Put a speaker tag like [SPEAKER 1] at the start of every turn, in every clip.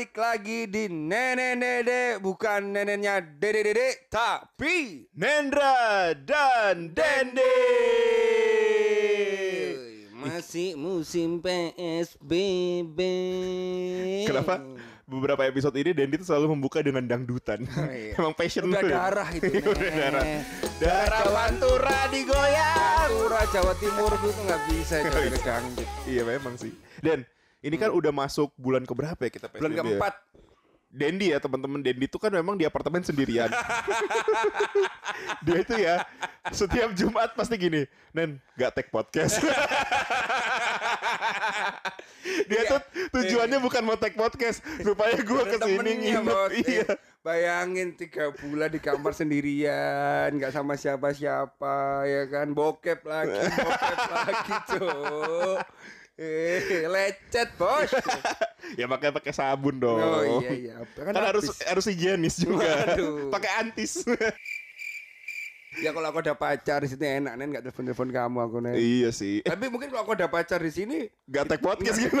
[SPEAKER 1] balik lagi di Nenek Dede Bukan neneknya Dede Dede Tapi
[SPEAKER 2] Nendra dan Dende.
[SPEAKER 1] Masih musim PSBB
[SPEAKER 2] Kenapa beberapa episode ini Dendi tuh selalu membuka dengan dangdutan.
[SPEAKER 1] iya.
[SPEAKER 2] Emang passion
[SPEAKER 1] Udah
[SPEAKER 2] lu ya?
[SPEAKER 1] darah itu
[SPEAKER 2] Udah darah. Darah pantura digoyang.
[SPEAKER 1] Pantura Jawa Timur itu tuh nggak bisa jadi dangdut
[SPEAKER 2] Iya memang sih. Dan ini kan udah masuk bulan keberapa ya kita PSBB?
[SPEAKER 1] Bulan
[SPEAKER 2] ya?
[SPEAKER 1] keempat
[SPEAKER 2] Dendi ya teman-teman Dendi itu kan memang di apartemen sendirian. Dia itu ya setiap Jumat pasti gini, Nen gak tag podcast. Dia tuh tujuannya bukan mau tag podcast supaya
[SPEAKER 1] Ada
[SPEAKER 2] ke
[SPEAKER 1] sini
[SPEAKER 2] nginep. Iya.
[SPEAKER 1] Eh, Bayangin tiga bulan di kamar sendirian, nggak sama siapa-siapa, ya kan? Bokep lagi, bokep lagi, cok. Eh, lecet bos.
[SPEAKER 2] ya makanya pakai sabun dong.
[SPEAKER 1] Oh iya iya.
[SPEAKER 2] Kan, harus
[SPEAKER 1] habis.
[SPEAKER 2] harus higienis juga. Pakai antis.
[SPEAKER 1] Ya kalau aku udah pacar di sini enak nen nggak telepon telepon kamu aku nen.
[SPEAKER 2] iya sih.
[SPEAKER 1] Tapi mungkin kalau aku udah pacar di sini,
[SPEAKER 2] Gak tag podcast gitu.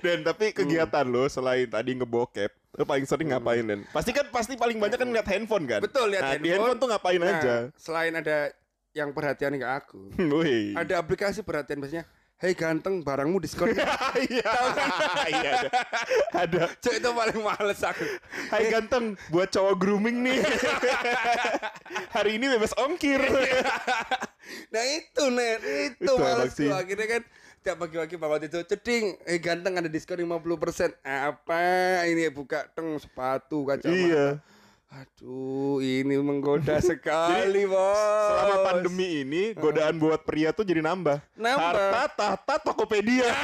[SPEAKER 2] Dan tapi kegiatan lo selain tadi ngebokep, lo paling sering ngapain Dan? Pasti kan pasti paling banyak kan ngeliat handphone kan?
[SPEAKER 1] betul lihat
[SPEAKER 2] nah, Di handphone tuh ngapain
[SPEAKER 1] Nah,
[SPEAKER 2] aja?
[SPEAKER 1] Selain ada yang perhatian ke aku,
[SPEAKER 2] Wih.
[SPEAKER 1] ada aplikasi perhatian biasanya. Hei ganteng, barangmu diskon.
[SPEAKER 2] Iya. Iya ada. Ada.
[SPEAKER 1] Cok itu paling males aku.
[SPEAKER 2] Hai ganteng, buat cowok grooming nih. Hari ini bebas ongkir.
[SPEAKER 1] Nah itu nen, itu,
[SPEAKER 2] Itu
[SPEAKER 1] males tuh. Akhirnya kan tiap pagi-pagi bangun itu ceding, eh ganteng ada diskon 50% Apa ini buka teng sepatu kacamata.
[SPEAKER 2] Iya.
[SPEAKER 1] Aduh, ini menggoda sekali, bos.
[SPEAKER 2] Selama pandemi ini, godaan buat pria tuh jadi nambah.
[SPEAKER 1] Nambah.
[SPEAKER 2] Harta, tahta, Tokopedia.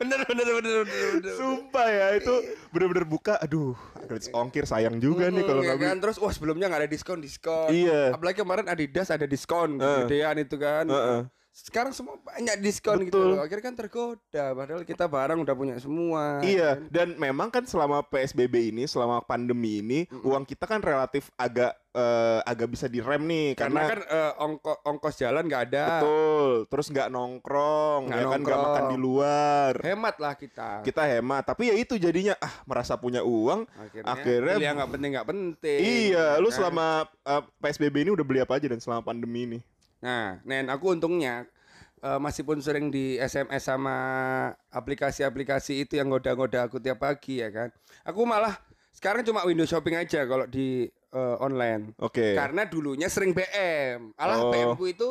[SPEAKER 1] bener, bener, bener, bener, bener.
[SPEAKER 2] Sumpah ya itu bener-bener buka. Aduh, gratis ongkir sayang juga nih kalau
[SPEAKER 1] Hmm,
[SPEAKER 2] nggak
[SPEAKER 1] ya kan terus wah sebelumnya nggak ada diskon diskon
[SPEAKER 2] Iya.
[SPEAKER 1] apalagi kemarin Adidas ada diskon
[SPEAKER 2] Heeh.
[SPEAKER 1] gedean itu kan
[SPEAKER 2] Heeh.
[SPEAKER 1] Sekarang semua banyak diskon gitu loh. akhirnya kan tergoda padahal kita barang udah punya semua
[SPEAKER 2] Iya, dan memang kan selama PSBB ini, selama pandemi ini, uang kita kan relatif agak eh, agak bisa direm nih
[SPEAKER 1] karena,
[SPEAKER 2] karena,
[SPEAKER 1] kan eh, ongko, ongkos jalan nggak ada
[SPEAKER 2] betul, terus nggak nongkrong,
[SPEAKER 1] Nggak
[SPEAKER 2] ya kan nggak makan di luar.
[SPEAKER 1] hemat lah kita
[SPEAKER 2] Kita hemat, tapi ya itu jadinya ah merasa punya uang,
[SPEAKER 1] akhirnya,
[SPEAKER 2] akhirnya,
[SPEAKER 1] yang nggak penting nggak penting
[SPEAKER 2] iya, lu
[SPEAKER 1] kan?
[SPEAKER 2] selama eh, PSBB ini udah beli apa aja dan selama pandemi ini?
[SPEAKER 1] Nah, Nen, aku untungnya eh, masih pun sering di SMS sama aplikasi-aplikasi itu yang ngoda-ngoda aku tiap pagi ya kan. Aku malah sekarang cuma window shopping aja kalau di eh, online.
[SPEAKER 2] Oke.
[SPEAKER 1] Karena dulunya sering BM. Alah
[SPEAKER 2] Oh.
[SPEAKER 1] BM ku itu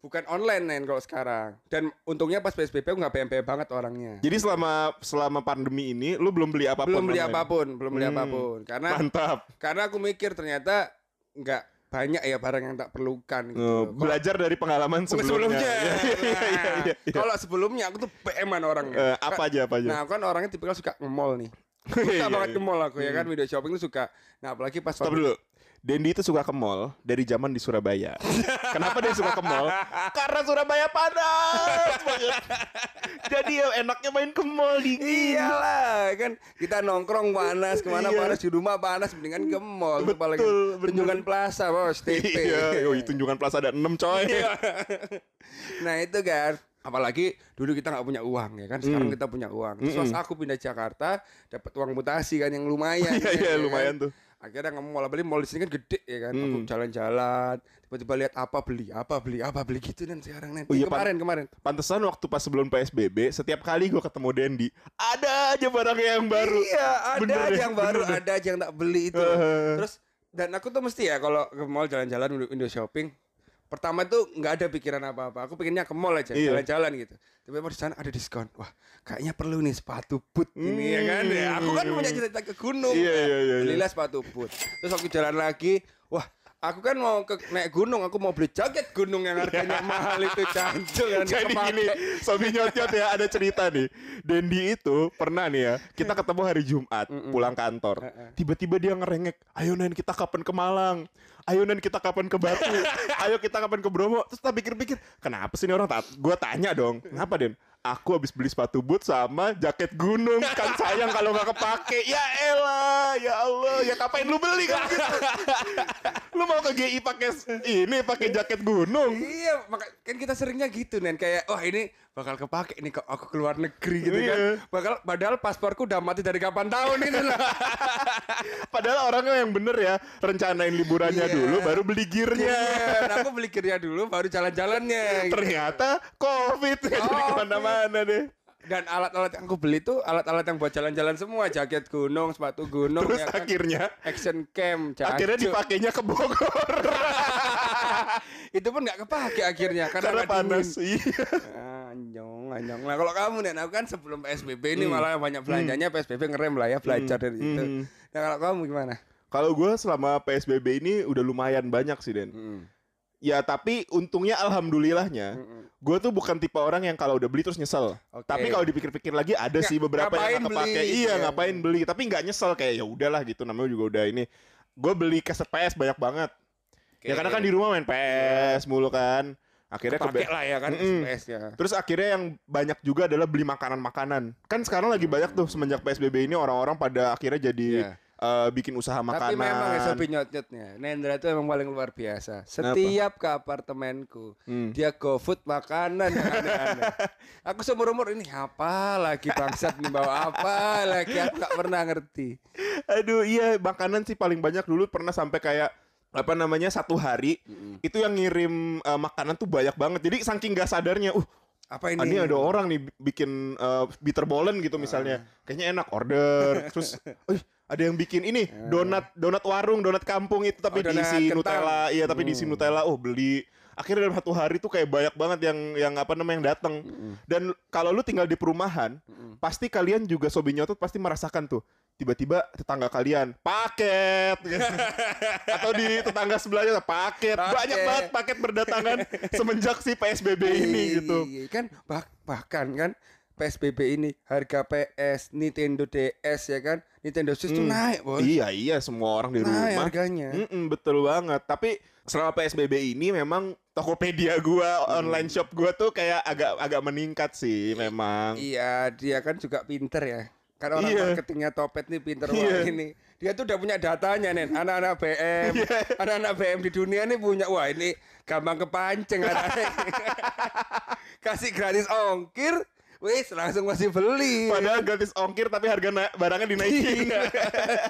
[SPEAKER 1] bukan online Nen kalau sekarang. Dan untungnya pas PSBB aku nggak BM BM banget orangnya.
[SPEAKER 2] Jadi selama selama pandemi ini lu belum beli apa pun?
[SPEAKER 1] belum beli
[SPEAKER 2] online?
[SPEAKER 1] apa pun, belum beli
[SPEAKER 2] Hmm.
[SPEAKER 1] apa pun. Karena
[SPEAKER 2] Mantap.
[SPEAKER 1] karena aku mikir ternyata nggak banyak ya barang yang tak perlukan gitu.
[SPEAKER 2] Oh, belajar dari pengalaman sebelumnya.
[SPEAKER 1] sebelumnya.
[SPEAKER 2] Iya, iya, iya, iya.
[SPEAKER 1] Kalau sebelumnya aku tuh PM-an orangnya.
[SPEAKER 2] Eh, apa aja apa aja?
[SPEAKER 1] Nah, aku kan orangnya tipikal suka nge-mall nih. Suka banget ke mall aku ya kan video shopping tuh suka. Nah, apalagi pas
[SPEAKER 2] Stop dulu. Dendi itu suka ke mall dari zaman di Surabaya. Kenapa dia suka ke mall? Karena Surabaya panas banget. Jadi ya enaknya main ke mall dingin.
[SPEAKER 1] Iyalah kan kita nongkrong panas ke mana
[SPEAKER 2] Iya.
[SPEAKER 1] panas di rumah panas mendingan ke mall Itu
[SPEAKER 2] Betul, bener.
[SPEAKER 1] tunjungan plaza bos TP
[SPEAKER 2] Iya, yoi, tunjungan plaza ada 6 coy.
[SPEAKER 1] Iya. nah itu kan apalagi dulu kita nggak punya uang ya kan sekarang
[SPEAKER 2] Hmm.
[SPEAKER 1] kita punya uang terus pas aku pindah Jakarta dapat uang mutasi kan yang lumayan
[SPEAKER 2] Iya,
[SPEAKER 1] ya,
[SPEAKER 2] iya,
[SPEAKER 1] ya
[SPEAKER 2] lumayan
[SPEAKER 1] kan?
[SPEAKER 2] tuh.
[SPEAKER 1] Akhirnya nge mall apalagi mall di sini kan gede ya kan aku
[SPEAKER 2] Hmm.
[SPEAKER 1] jalan-jalan tiba-tiba lihat apa beli apa beli apa beli gitu dan sekarang nih
[SPEAKER 2] Oh iya,
[SPEAKER 1] kemarin
[SPEAKER 2] Pan.
[SPEAKER 1] kemarin
[SPEAKER 2] Pantesan waktu pas sebelum PSBB, setiap kali gue ketemu Dendi, ada aja barangnya yang baru.
[SPEAKER 1] Iya, ada
[SPEAKER 2] Bener
[SPEAKER 1] aja yang baru,
[SPEAKER 2] bener
[SPEAKER 1] ada aja yang tak beli itu. Terus dan aku tuh mesti ya kalau ke mall jalan-jalan window shopping. Pertama tuh nggak ada pikiran apa-apa. Aku pengennya ke mall aja,
[SPEAKER 2] Iya.
[SPEAKER 1] jalan-jalan gitu. Tiba-tiba di sana ada diskon. Wah, kayaknya perlu nih sepatu boot ini ya kan. Ya, aku kan punya cerita ke gunung.
[SPEAKER 2] Hmm. Iya, iya, iya, iya.
[SPEAKER 1] Belilah sepatu boot. Terus aku jalan lagi, wah Aku kan mau ke naik gunung, aku mau beli jaket gunung yang harganya mahal itu cancel kan
[SPEAKER 2] Jadi
[SPEAKER 1] kepake.
[SPEAKER 2] gini, Sobi nyot-nyot ya ada cerita nih. Dendi itu pernah nih ya, kita ketemu hari Jumat pulang kantor. Tiba-tiba dia ngerengek, "Ayo Nen kita kapan ke Malang? Ayo Nen kita kapan ke Batu? Ayo kita kapan ke Bromo?" Terus tak pikir-pikir, "Kenapa sih ini orang gua tanya dong. Kenapa, Den? Aku habis beli sepatu boot sama jaket gunung kan sayang kalau nggak kepake. Ya elah, ya Allah, ya kapain lu beli kan gitu? lu mau ke GI pakai ini pakai jaket gunung?
[SPEAKER 1] Iya, maka kan kita seringnya gitu nen kayak wah ini bakal kepake nih kok aku keluar negeri gitu kan.
[SPEAKER 2] Iya.
[SPEAKER 1] Bakal padahal pasporku udah mati dari kapan tahun itu lah.
[SPEAKER 2] Padahal orangnya yang bener ya, rencanain liburannya
[SPEAKER 1] Iya.
[SPEAKER 2] dulu baru beli gearnya.
[SPEAKER 1] Iya, aku beli gearnya dulu baru jalan-jalannya. gitu.
[SPEAKER 2] Ternyata covid jadi
[SPEAKER 1] Covid.
[SPEAKER 2] Ke mana-mana deh.
[SPEAKER 1] Dan alat-alat yang aku beli tuh alat-alat yang buat jalan-jalan semua, jaket gunung, sepatu gunung,
[SPEAKER 2] Terus
[SPEAKER 1] ya kan?
[SPEAKER 2] akhirnya
[SPEAKER 1] action cam,
[SPEAKER 2] akhirnya dipakainya ke Bogor
[SPEAKER 1] itu pun nggak kepake akhirnya karena,
[SPEAKER 2] karena panas. Iya.
[SPEAKER 1] Anjong, anjong. Nah kalau kamu nih, aku kan sebelum PSBB ini
[SPEAKER 2] Hmm.
[SPEAKER 1] malah banyak belanjanya PSBB ngerem lah ya belajar dari itu.
[SPEAKER 2] Hmm.
[SPEAKER 1] Nah kalau kamu gimana?
[SPEAKER 2] Kalau gue selama PSBB ini udah lumayan banyak sih Den.
[SPEAKER 1] Hmm.
[SPEAKER 2] Ya tapi untungnya alhamdulillahnya gue tuh bukan tipe orang yang kalau udah beli terus nyesel.
[SPEAKER 1] Oke.
[SPEAKER 2] Tapi kalau dipikir-pikir lagi ada
[SPEAKER 1] Nggak,
[SPEAKER 2] sih beberapa yang nggak kepake.
[SPEAKER 1] beli,
[SPEAKER 2] Iya
[SPEAKER 1] gitu ya.
[SPEAKER 2] ngapain beli. Tapi nggak nyesel kayak ya udahlah gitu namanya juga udah ini. Gue beli kaset PS banyak banget. Ya karena kan di rumah main PS mulu kan. Akhirnya
[SPEAKER 1] pakai
[SPEAKER 2] kebe-
[SPEAKER 1] lah ya kan
[SPEAKER 2] Mm-mm.
[SPEAKER 1] SPS ya.
[SPEAKER 2] Terus akhirnya yang banyak juga adalah beli makanan-makanan. Kan sekarang lagi banyak tuh semenjak PSBB ini orang-orang pada akhirnya jadi
[SPEAKER 1] Iya.
[SPEAKER 2] Eh, bikin usaha makanan.
[SPEAKER 1] Tapi memang ya nyot-nyotnya Nendra itu emang paling luar biasa Setiap ke apartemenku
[SPEAKER 2] Hmm.
[SPEAKER 1] Dia go food makanan yang aneh-aneh Aku seumur umur ini apa lagi bangsat nih bawa apa lagi Aku gak pernah ngerti
[SPEAKER 2] Aduh iya makanan sih paling banyak dulu pernah sampai kayak apa namanya satu hari itu yang ngirim eh, makanan tuh banyak banget. Jadi saking gak sadarnya, uh
[SPEAKER 1] Apa
[SPEAKER 2] ini,
[SPEAKER 1] ini?
[SPEAKER 2] ada orang nih bi- bikin eh, bitterballen gitu misalnya. Kayaknya enak order. Terus uh, ada yang bikin ini donat donat warung, donat kampung itu tapi
[SPEAKER 1] Oh,
[SPEAKER 2] diisi
[SPEAKER 1] kentang.
[SPEAKER 2] Nutella. Iya, tapi diisi Nutella. Oh, beli. Akhirnya dalam satu hari tuh kayak banyak banget yang yang apa namanya yang datang. Dan kalau lu tinggal di perumahan, pasti kalian juga sobi nyotot pasti merasakan tuh. Tiba-tiba tetangga kalian paket atau di tetangga sebelahnya paket.
[SPEAKER 1] Paket.
[SPEAKER 2] Banyak banget paket berdatangan semenjak si PSBB ini
[SPEAKER 1] Iya,
[SPEAKER 2] gitu.
[SPEAKER 1] iya, Kan bah- bahkan kan PSBB ini harga PS, Nintendo DS ya kan, Nintendo Switch tuh
[SPEAKER 2] Hmm.
[SPEAKER 1] naik, Bos.
[SPEAKER 2] Iya iya semua orang di
[SPEAKER 1] naik
[SPEAKER 2] rumah.
[SPEAKER 1] harganya.
[SPEAKER 2] Mm-mm, betul banget. Tapi selama PSBB ini memang Tokopedia gua,
[SPEAKER 1] Hmm.
[SPEAKER 2] online shop gua tuh kayak agak agak meningkat sih memang.
[SPEAKER 1] Iya, dia kan juga pinter ya. Kan orang
[SPEAKER 2] Iya.
[SPEAKER 1] marketingnya Topet nih pinter wah ini. Dia tuh udah punya datanya nih. Anak-anak BM,
[SPEAKER 2] Iya.
[SPEAKER 1] anak-anak BM di dunia nih punya wah ini gampang kepancing. Kasih gratis ongkir, wis langsung masih beli.
[SPEAKER 2] Padahal gratis ongkir tapi harga na- barangnya dinaikin.
[SPEAKER 1] Iya.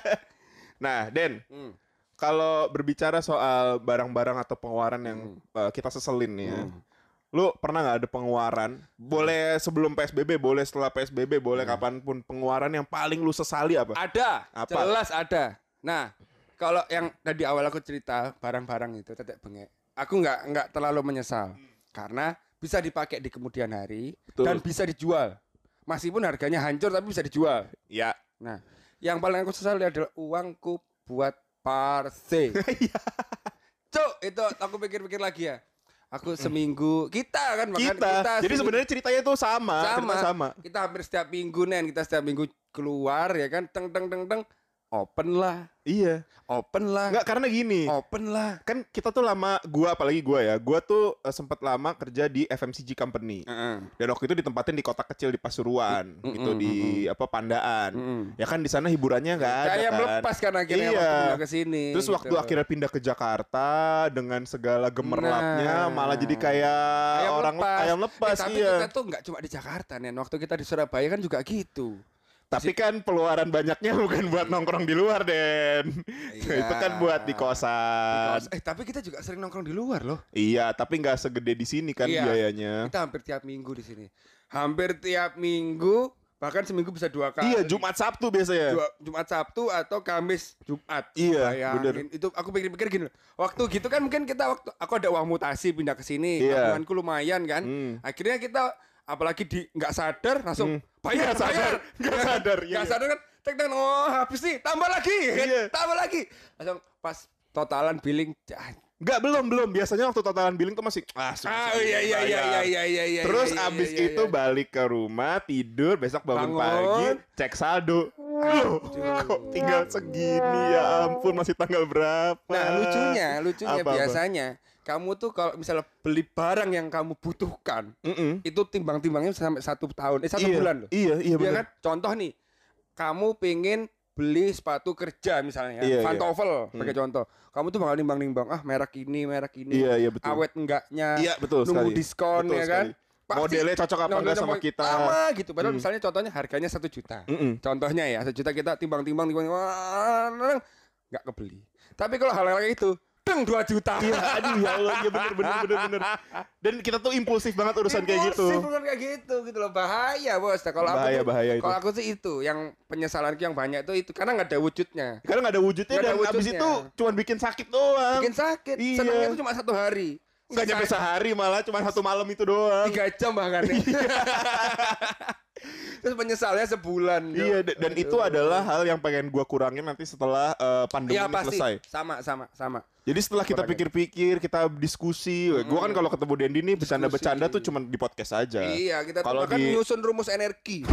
[SPEAKER 2] nah, Den,
[SPEAKER 1] Hmm.
[SPEAKER 2] kalau berbicara soal barang-barang atau pengeluaran yang uh, kita seselin nih ya.
[SPEAKER 1] Hmm.
[SPEAKER 2] Lu pernah nggak ada pengeluaran? Boleh sebelum PSBB, boleh setelah PSBB, boleh
[SPEAKER 1] Hmm.
[SPEAKER 2] kapan pun pengeluaran yang paling lu sesali apa?
[SPEAKER 1] Ada,
[SPEAKER 2] Apa?
[SPEAKER 1] jelas ada. Nah, kalau yang tadi awal aku cerita barang-barang itu tetek bengek, aku nggak nggak terlalu menyesal karena bisa dipakai di kemudian hari
[SPEAKER 2] Betul.
[SPEAKER 1] dan bisa dijual. Meskipun harganya hancur tapi bisa dijual.
[SPEAKER 2] Ya.
[SPEAKER 1] Nah, yang paling aku sesali adalah uangku buat parse. Cuk, itu aku pikir-pikir lagi ya. Aku seminggu kita kan bahkan
[SPEAKER 2] Kita. Jadi
[SPEAKER 1] seminggu-
[SPEAKER 2] sebenarnya ceritanya itu sama,
[SPEAKER 1] sama.
[SPEAKER 2] cerita sama.
[SPEAKER 1] Kita hampir setiap minggu nen, kita setiap minggu keluar ya kan, teng teng teng teng, open lah,
[SPEAKER 2] Iya.
[SPEAKER 1] open lah,
[SPEAKER 2] Enggak karena gini.
[SPEAKER 1] open lah.
[SPEAKER 2] Kan kita tuh lama gua apalagi gua ya. Gua tuh eh, sempat lama kerja di FMCG company.
[SPEAKER 1] Heeh.
[SPEAKER 2] Dan waktu itu ditempatin di kota kecil di Pasuruan,
[SPEAKER 1] Mm,
[SPEAKER 2] gitu
[SPEAKER 1] mm,
[SPEAKER 2] di
[SPEAKER 1] mm,
[SPEAKER 2] apa Pandaan.
[SPEAKER 1] Mm.
[SPEAKER 2] Ya kan di sana hiburannya nggak ada
[SPEAKER 1] Kayak
[SPEAKER 2] kan.
[SPEAKER 1] melepas kan akhirnya
[SPEAKER 2] Iya.
[SPEAKER 1] waktu pindah ke sini.
[SPEAKER 2] Terus waktu
[SPEAKER 1] gitu.
[SPEAKER 2] akhirnya pindah ke Jakarta dengan segala gemerlapnya
[SPEAKER 1] Nah.
[SPEAKER 2] malah jadi kayak
[SPEAKER 1] Ayam
[SPEAKER 2] orang
[SPEAKER 1] lepas.
[SPEAKER 2] ayam lepas
[SPEAKER 1] Eh, tapi
[SPEAKER 2] iya.
[SPEAKER 1] kita tuh nggak cuma di Jakarta nen, waktu kita di Surabaya kan juga gitu.
[SPEAKER 2] Tapi kan pengeluaran banyaknya bukan buat nongkrong di luar, Den.
[SPEAKER 1] Iya.
[SPEAKER 2] Itu kan buat di kosan.
[SPEAKER 1] Eh tapi kita juga sering nongkrong di luar loh.
[SPEAKER 2] Iya, tapi nggak segede di sini kan
[SPEAKER 1] Iya.
[SPEAKER 2] biayanya.
[SPEAKER 1] Kita hampir tiap minggu di sini. Hampir tiap minggu, bahkan seminggu bisa dua kali.
[SPEAKER 2] Iya, Jumat Sabtu biasanya.
[SPEAKER 1] Jua- Jumat Sabtu atau Kamis Jumat.
[SPEAKER 2] Iya,
[SPEAKER 1] Bayangin. Itu aku pikir-pikir gini. Waktu gitu kan mungkin kita waktu aku ada uang mutasi pindah ke sini,
[SPEAKER 2] Iya.
[SPEAKER 1] tabunganku lumayan kan.
[SPEAKER 2] Hmm.
[SPEAKER 1] Akhirnya kita apalagi di nggak sadar langsung bayar
[SPEAKER 2] Nggak sadar,
[SPEAKER 1] bayar.
[SPEAKER 2] nggak sadar, iya,
[SPEAKER 1] Nggak
[SPEAKER 2] iya.
[SPEAKER 1] sadar kan. Tek tek oh habis nih, tambah lagi.
[SPEAKER 2] Iya.
[SPEAKER 1] Tambah lagi. Langsung pas totalan billing
[SPEAKER 2] Enggak, belum, belum. Biasanya waktu totalan billing tuh masih ah,
[SPEAKER 1] Ah iya iya iya iya iya iya iya.
[SPEAKER 2] Terus
[SPEAKER 1] iya, iya,
[SPEAKER 2] abis
[SPEAKER 1] iya,
[SPEAKER 2] itu
[SPEAKER 1] iya.
[SPEAKER 2] balik ke rumah, tidur, besok bangun,
[SPEAKER 1] Bangun.
[SPEAKER 2] pagi, cek saldo. Loh, kok tinggal segini ya ampun, masih tanggal berapa?
[SPEAKER 1] Nah lucunya, lucunya
[SPEAKER 2] Apa-apa?
[SPEAKER 1] biasanya kamu tuh kalau misalnya beli barang yang kamu butuhkan,
[SPEAKER 2] Mm-mm.
[SPEAKER 1] itu timbang-timbangnya sampai satu tahun, eh satu
[SPEAKER 2] Iya,
[SPEAKER 1] bulan loh.
[SPEAKER 2] Iya, iya
[SPEAKER 1] Iya
[SPEAKER 2] benar.
[SPEAKER 1] kan? Contoh nih, kamu pengen beli sepatu kerja misalnya,
[SPEAKER 2] Iya,
[SPEAKER 1] Van
[SPEAKER 2] iya.
[SPEAKER 1] Sebagai contoh. Kamu tuh bakal nimbang-nimbang, ah merek ini, merek ini,
[SPEAKER 2] Iya, iya betul.
[SPEAKER 1] awet enggaknya,
[SPEAKER 2] Iya, betul
[SPEAKER 1] nunggu
[SPEAKER 2] sekali.
[SPEAKER 1] diskon
[SPEAKER 2] Betul
[SPEAKER 1] ya kan.
[SPEAKER 2] sekali.
[SPEAKER 1] pasti
[SPEAKER 2] Modelnya cocok apa enggak sama kita.
[SPEAKER 1] sama gitu padahal misalnya contohnya harganya satu juta
[SPEAKER 2] Mm-mm.
[SPEAKER 1] contohnya ya satu juta kita timbang timbang timbang wah, nggak kebeli tapi kalau hal-hal kayak itu deng dua juta
[SPEAKER 2] Iya, aduh ya Allah, iya bener bener bener bener. Dan kita tuh impulsif banget urusan kayak gitu.
[SPEAKER 1] Impulsif, bukan kayak gitu gitu loh bahaya bos Nah, kalau
[SPEAKER 2] Bahaya,
[SPEAKER 1] aku tuh,
[SPEAKER 2] bahaya itu.
[SPEAKER 1] kalau aku sih itu yang penyesalanku yang banyak itu itu karena nggak ada wujudnya
[SPEAKER 2] Karena nggak ada wujudnya
[SPEAKER 1] ada
[SPEAKER 2] dan abis
[SPEAKER 1] wujudnya.
[SPEAKER 2] itu cuman bikin sakit doang.
[SPEAKER 1] bikin sakit
[SPEAKER 2] Iya.
[SPEAKER 1] senangnya itu cuma satu hari
[SPEAKER 2] Nggak nyampe sehari malah cuma satu malam itu doang.
[SPEAKER 1] tiga jam bahkan ya. terus penyesalnya sebulan
[SPEAKER 2] Iya dan itu
[SPEAKER 1] Aduh.
[SPEAKER 2] adalah hal yang pengen gua kurangin nanti setelah eh, pandemi
[SPEAKER 1] Iya
[SPEAKER 2] ini
[SPEAKER 1] pasti
[SPEAKER 2] selesai.
[SPEAKER 1] sama sama sama
[SPEAKER 2] Jadi setelah kita pikir-pikir, kita diskusi. Gua kan kalau ketemu Dendi nih bercanda-bercanda tuh cuma di podcast aja.
[SPEAKER 1] Iya, kita tuh
[SPEAKER 2] Kalau
[SPEAKER 1] bahkan
[SPEAKER 2] di-
[SPEAKER 1] nyusun rumus energi.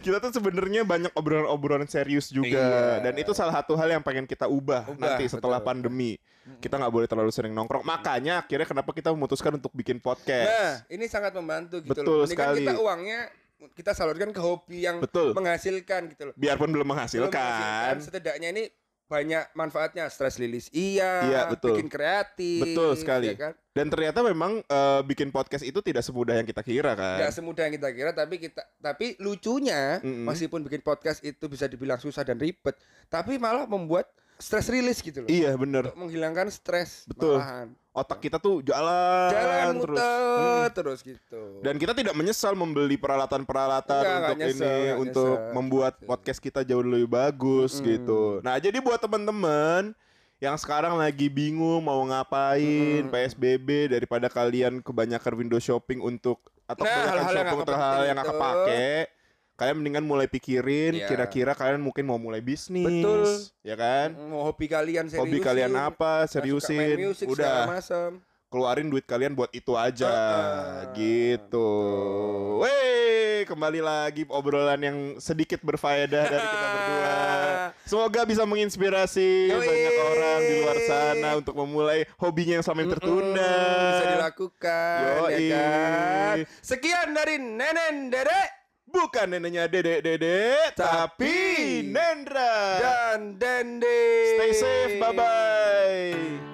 [SPEAKER 2] Kita tuh sebenarnya banyak obrolan-obrolan serius juga
[SPEAKER 1] Iya.
[SPEAKER 2] dan itu salah satu hal yang pengen kita ubah,
[SPEAKER 1] Ubah,
[SPEAKER 2] nanti setelah
[SPEAKER 1] betul.
[SPEAKER 2] pandemi. Kita nggak boleh terlalu sering nongkrong. Makanya akhirnya kenapa kita memutuskan untuk bikin podcast.
[SPEAKER 1] Nah, ini sangat membantu gitu
[SPEAKER 2] Betul
[SPEAKER 1] loh. Ini kan
[SPEAKER 2] sekali.
[SPEAKER 1] kita uangnya kita salurkan ke hobi yang
[SPEAKER 2] Betul.
[SPEAKER 1] menghasilkan gitu loh.
[SPEAKER 2] Biarpun belum
[SPEAKER 1] Belum
[SPEAKER 2] menghasilkan.
[SPEAKER 1] setidaknya ini banyak manfaatnya stress rilis iya,
[SPEAKER 2] Iya, betul.
[SPEAKER 1] bikin kreatif
[SPEAKER 2] Betul sekali.
[SPEAKER 1] ya kan?
[SPEAKER 2] Dan ternyata memang eh, bikin podcast itu tidak semudah yang kita kira kan.
[SPEAKER 1] Nggak semudah yang kita kira tapi kita tapi lucunya
[SPEAKER 2] Mm-mm.
[SPEAKER 1] meskipun bikin podcast itu bisa dibilang susah dan ribet tapi malah membuat stress rilis gitu loh
[SPEAKER 2] Iya
[SPEAKER 1] untuk menghilangkan stres
[SPEAKER 2] Betul.
[SPEAKER 1] malahan
[SPEAKER 2] Otak kita tuh jalan,
[SPEAKER 1] jalan
[SPEAKER 2] terus.
[SPEAKER 1] muter
[SPEAKER 2] Hmm.
[SPEAKER 1] terus gitu
[SPEAKER 2] Dan kita tidak menyesal membeli peralatan-peralatan untuk
[SPEAKER 1] nyesel,
[SPEAKER 2] ini untuk
[SPEAKER 1] nyesel.
[SPEAKER 2] membuat podcast kita jauh lebih bagus
[SPEAKER 1] Mm-mm.
[SPEAKER 2] gitu. Nah, jadi buat teman-teman yang sekarang lagi bingung mau ngapain
[SPEAKER 1] Mm-mm.
[SPEAKER 2] PSBB daripada kalian kebanyakan window shopping untuk atau
[SPEAKER 1] Nah,
[SPEAKER 2] kebanyakan
[SPEAKER 1] hal-hal yang
[SPEAKER 2] yang
[SPEAKER 1] penting
[SPEAKER 2] kepake, kalian mendingan mulai pikirin
[SPEAKER 1] Iya.
[SPEAKER 2] kira-kira kalian mungkin mau mulai bisnis,
[SPEAKER 1] Betul.
[SPEAKER 2] ya kan?
[SPEAKER 1] mau hobi kalian seriusin
[SPEAKER 2] Hobi kalian apa? Seriusin.
[SPEAKER 1] segala
[SPEAKER 2] Udah keluarin duit kalian buat itu aja
[SPEAKER 1] Heeh.
[SPEAKER 2] gitu. Wey, kembali lagi obrolan yang sedikit berfaedah dari kita berdua. Semoga bisa menginspirasi
[SPEAKER 1] Yoi.
[SPEAKER 2] banyak orang di luar sana untuk memulai hobinya yang selama ini tertunda.
[SPEAKER 1] Bisa dilakukan
[SPEAKER 2] Yoi.
[SPEAKER 1] ya kan sekian dari nenen dedek
[SPEAKER 2] Bukan neneknya dedek dedek, tapi
[SPEAKER 1] Tapi
[SPEAKER 2] Nendra.
[SPEAKER 1] dan dende
[SPEAKER 2] Stay safe, bye bye.